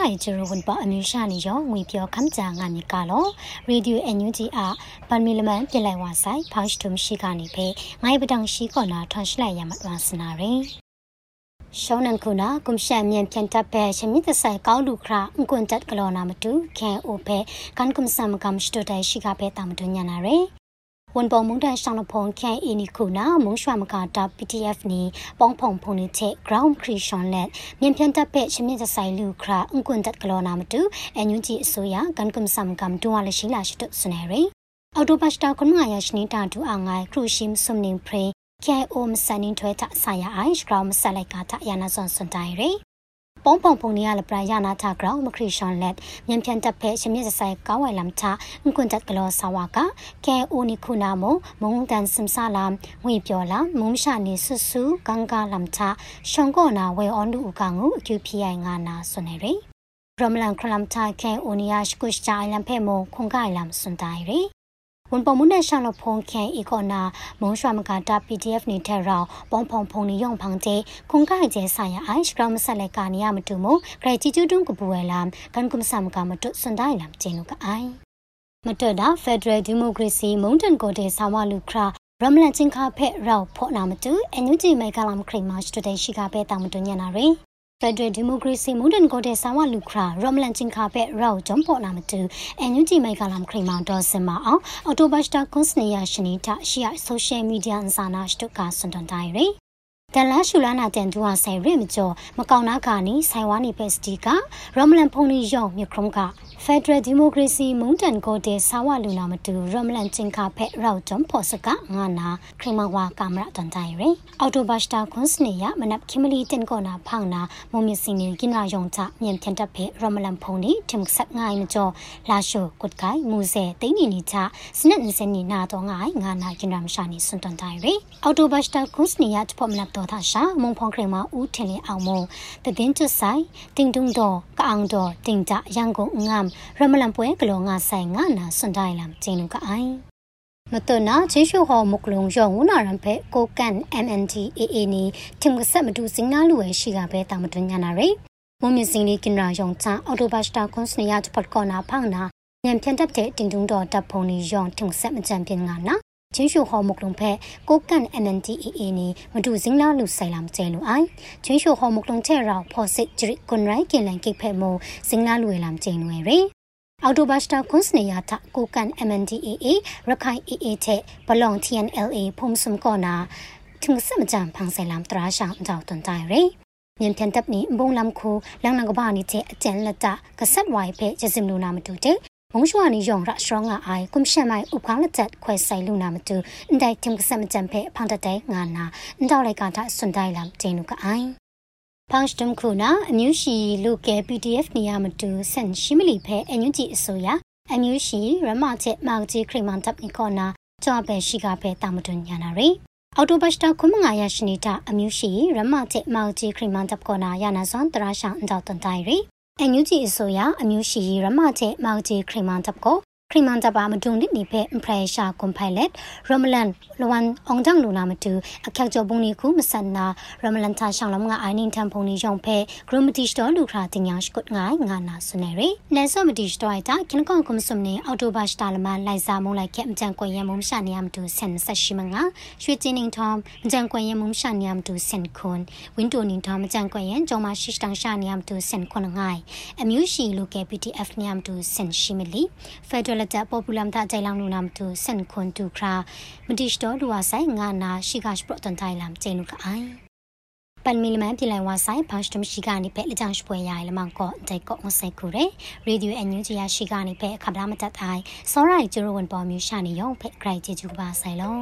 ရိုင်ဂျရဝန်ပအမျိုးရှာနေရောငွေပြောခမ်းကြငါမြကလောရေဒီယိုအန်ယူဂျီအပန်မီလမန်ပြလိုက်ဝါဆိုင်ဖောင်းစတုံရှိကနေဖေငိုင်ပတန်ရှိကောနာထွန်ရှလိုက်ရမတ်ဝါစနာရင်ရှောင်းနန်ခုနာကွန်ရှန်မြန်ပြန်တပ်ပဲရှမီတဆိုင်ကောင်းလူခရာအကွန်တတ်ကလောနာမတူခဲအိုဖေကန်ကွန်ဆမ်ကမ်စတိုတိုင်ရှိကဖေတာမတူညာနာရယ် ဝန်ပေါ်မုန်တန်ဆောင်လဖုန်ခဲအီနီခုနာမုံရွှာမကတာ PDF နီပေါင်းဖုံဖုန်နီချက် ground creation လက်မြန်ပြန်တပ်ပဲရှမင်းဆိုင်လူခရာအကွန်တတ်ကလောနာမတူအန်ယူဂျီအစိုးရကန်ကွန်ဆမ်ကမ်တူဝါလရှိလာရှိတုစနေရယ်အော်တိုဘတ်စတာခွန်ငါရရှိနေတာတူအငိုင်ခရူရှိမ်ဆုမ်နင်းဖရေ KIO မစနင်းထွဲတာဆာယာအိုင်စကရောမဆက်လိုက်ကတာယာနာဆွန်စွန်တိုင်ရီ ပုံပုံပုံနေရလပရာယာနာတာဂရောင်းမခရီရှွန်လက်မြန်ပြန်တပ်ဖဲရှင်မြစဆိုင်ကောင်းဝိုင်လမ်ချာငွန်းတက်ကလောဆာဝါက KIO နိခုနာမမုံတန်စမ်ဆာလမ်ငွေပြောလာမုံရှာနေဆွဆူကန်ကာလမ်ချာရှောင်းကောနာဝဲအွန်ဒူအကငူအကျူဖီအိုင်ငါနာဆွနေရီရမလန်ခလမ်ချာ KIO နီယာရှ်ကုရှ်ချာလမ်ဖဲမုံခွန်ကိုင်လမ်စွန်တိုင်ရီ ဝန်ပမှုနဲ့ရှာလဖုန်ခဲအီကောနာမုံရွှာမကတာ PDF နေတဲ့ရောပုံဖုံဖုံနေရုံဖောင်တဲ့ခုန်ကိုက်ကျဲဆိုင်ရအိုင်စကရမဆက်လက်ကာနီယမတူမဂရချီကျူတုံကပူဝဲလာကန်ကုမဆမ်ကမတုစွန်တိုင်းလမ်ကျင်းလူကအိုင်မတတာ Federal Democracy မုန်တန်ကိုတဲ့ဆာဝလူခရာရမလန်ချင်းခါဖက်ရောက်ဖို့နာမတူအန်ယူဂျီမိုင်ကလမ်ခရိမတ်စတိုတေရှိကပဲတာမတူညနာရယ် ဖက်ဒရယ်ဒီမိုကရေစီမူဒန်ကိုတဲ့ဆာဝလူခရာရမလန်ချင်းခါပဲရောဂျွန်ပေါ်နာမတူအန်ယူဂျီမိုက်ကလမ်ခရီမောင်တော်စင်မအောင်အော်တိုဘတ်စတာကွန်စနီယာရှင်နီတာရှီယာဆိုရှယ်မီဒီယာအန်ဆာနာစတုကဆွန်တန်တိုင်ရီ တန်လာရှူလာနာတန်တူဟာဆိုင်ရစ်မကျော်မကောင်နာကာနီဆိုင်ဝါနီပဲစတီကရမလန်ဖုန်နီယောမြခရုံက Federal Democracy မုန်တန်ကိုတဲ့ဆာဝလူနာမတူရမလန်ချင်းခါဖက်ရောက်ဂျွန်ဖော့စကငါနာခရမဝါကမရာတန်တိုင်ရယ်အော်တိုဘတ်စတာခွန်စနေယမနပ်ခိမလီတင်ကောနာဖောင်းနာမုံမြစင်းနေကိနာယုံချမြန်ပြန်တပ်ဖက်ရမလန်ဖုန်နီထင်ဆက်ငိုင်းမကျော်လာရှုကုတ်ကိုင်မူဆဲတိန်နီနီချစနက်နီစနီနာတော့ငိုင်းငါနာကျင်ရမရှာနီစွန်တန်တိုင်ရယ်အော်တိုဘတ်စတာခွန်စနေယတဖို့မနပ်တော်သာရှာမုံဖုန်ခရမဦးထင်လင်းအောင်မုံတည်င်းကျွဆိုင်တင်တုံတော်ကအောင်တော်တင်ကြရန်ကုန်ငမ်ရမလန်ပွဲကလောငါဆိုင်ငါနာစွန်တိုင်းလမ်ကျင်းလူကအိုင်မတနာချင်းရှုဟောမုကလုံရောဝနာရံဖဲကိုကန် MNDAA နီထင်ကဆက်မတူစင်နာလူဝဲရှိကပဲတာမတွညာနာရယ်မုံမြစင်းလေးကင်ရာယုံချာအော်တိုဘတ်စတာကွန်စနီယာတပတ်ကောနာဖောင်းနာညံဖြန်တပ်တဲ့တင်တုံတော်တပ်ဖုံနီယောင်ထင်ဆက်မကြံပြင်းငါနာ ချင်းရှုဟောမုကလုံဖဲကိုကန် MNDAA နီမတူစင်နာလူဆိုင်လာမကျဲလူအိုင်ချင်းရှုဟောမုကလုံချဲရောဖော်စစ်ဂျရီကွန်ရိုက်ကင်လန်ကိဖဲမိုစင်နာလူဝဲလာမကျင်းဝဲရယ်အော်တိုဘတ်စတာကွန်စနေယာတာကိုကန် MNDAA ရခိုင် AA တဲ့ဘလောင် TNLA ဖုံစုံကောနာထုံစမကြံဖန်ဆိုင်လမ်တရာရှောင်းကြောက်တွန်တိုင်ရေမြန်ပြန်တပ်နီဘုံလမ်ခုလောင်နကဘာနီတဲ့အကျန်လက်တာကဆတ်ဝိုင်ဖဲဂျစင်လူနာမတူတဲ့ မုံရှွာနီယောင်ရစရောငါအိုင်ကွန်ရှန်မိုင်ဥပခန်းလက်ချက်ခွဲဆိုင်လူနာမတူအန်တိုင်တင်ကဆတ်မကြံဖဲဖန်တဲ့ငါနာအန်တောက်လိုက်ကတာစွန်တိုင်လမ်တင်းလူကအိုင်ဖန်စတမ်ခုနာအမျိုးရှိလူကဲ PDF နေရမတူဆန်ရှိမလီဖဲအညွကြီးအစိုးရအမျိုးရှိရမချက်မောက်ကြီးခရီမန်တပ်နီကောနာကြောပဲရှိကဖဲတာမတွညာနာရီအော်တိုဘတ်စတာခုမငါရရှိနေတာအမျိုးရှိရမချက်မောက်ကြီးခရီမန်တပ်ကောနာရနာစွန်တရာရှောင်းအန်တောက်တန်တိုင်ရီ အညူကြီးအစိုးရအမျိုးရှိရမချက်မောက်ကြီးခရီမန်တပ်ကော ခရီမန်တပါမတုံနစ်နိဖဲဖရက်ရှာကွန်ဖိုင်လက်ရမလန်လဝန်အောင်ဂျန်လူနာမတူအခက်ကျော်ပုံနီခုမဆန်နာရမလန်သာရှောင်းလမငါအိုင်နင်းတန်ဖုန်နီယောင်ဖဲဂရမတီစတော်လူခရာတင်ညာရှကုတ်ငိုင်းငါနာဆွနေရနဲဆောမတီစတော်အိုက်တာခင်ကွန်ကွန်ဆုမနေအော်တိုဘတ်စတာလမလိုက်စာမုံလိုက်ခဲ့အကြံကွယ်ရမုံရှာနေရမတူဆန်ဆက်ရှိမငါရွှေချင်းနင်းထမ်အကြံကွယ်ရမုံရှာနေရမတူဆန်ခွန်ဝင်းတိုနင်းထမ်အကြံကွယ်ရဂျော်မရှိတန်ရှာနေရမတူဆန်ခွန်ငိုင်းအမျိုးရှိလူကဲ PTF နေရမတူဆန်ရှိမလီဖက်ဒရယ်တက်ပေါ်ပူလာမ်တာကြိုင်လောင်လူနာမတူဆန်ခွန်တူခရာမတိစတော်လူဝဆိုင်ငါနာရှိကရှ်ပရတန်တိုင်လမ်ကျင်းလူကအိုင်ပန်မီလမန်ပြလိုက်ဝါဆိုင်ဖတ်စတမရှိကနေပဲလက်ချောင်းရှပွဲရရလမောင်ကောဒိုက်ကောမဆိုင်ခုရဲရေဒီယိုအန်ယူဂျီယာရှိကနေပဲအခါပလာမတတ်အိုင်စောရိုင်ကျိုးဝန်ပေါ်မျိုးရှာနေရောဖက်ဂရိုက်ဂျီဂျူပါဆိုင်လော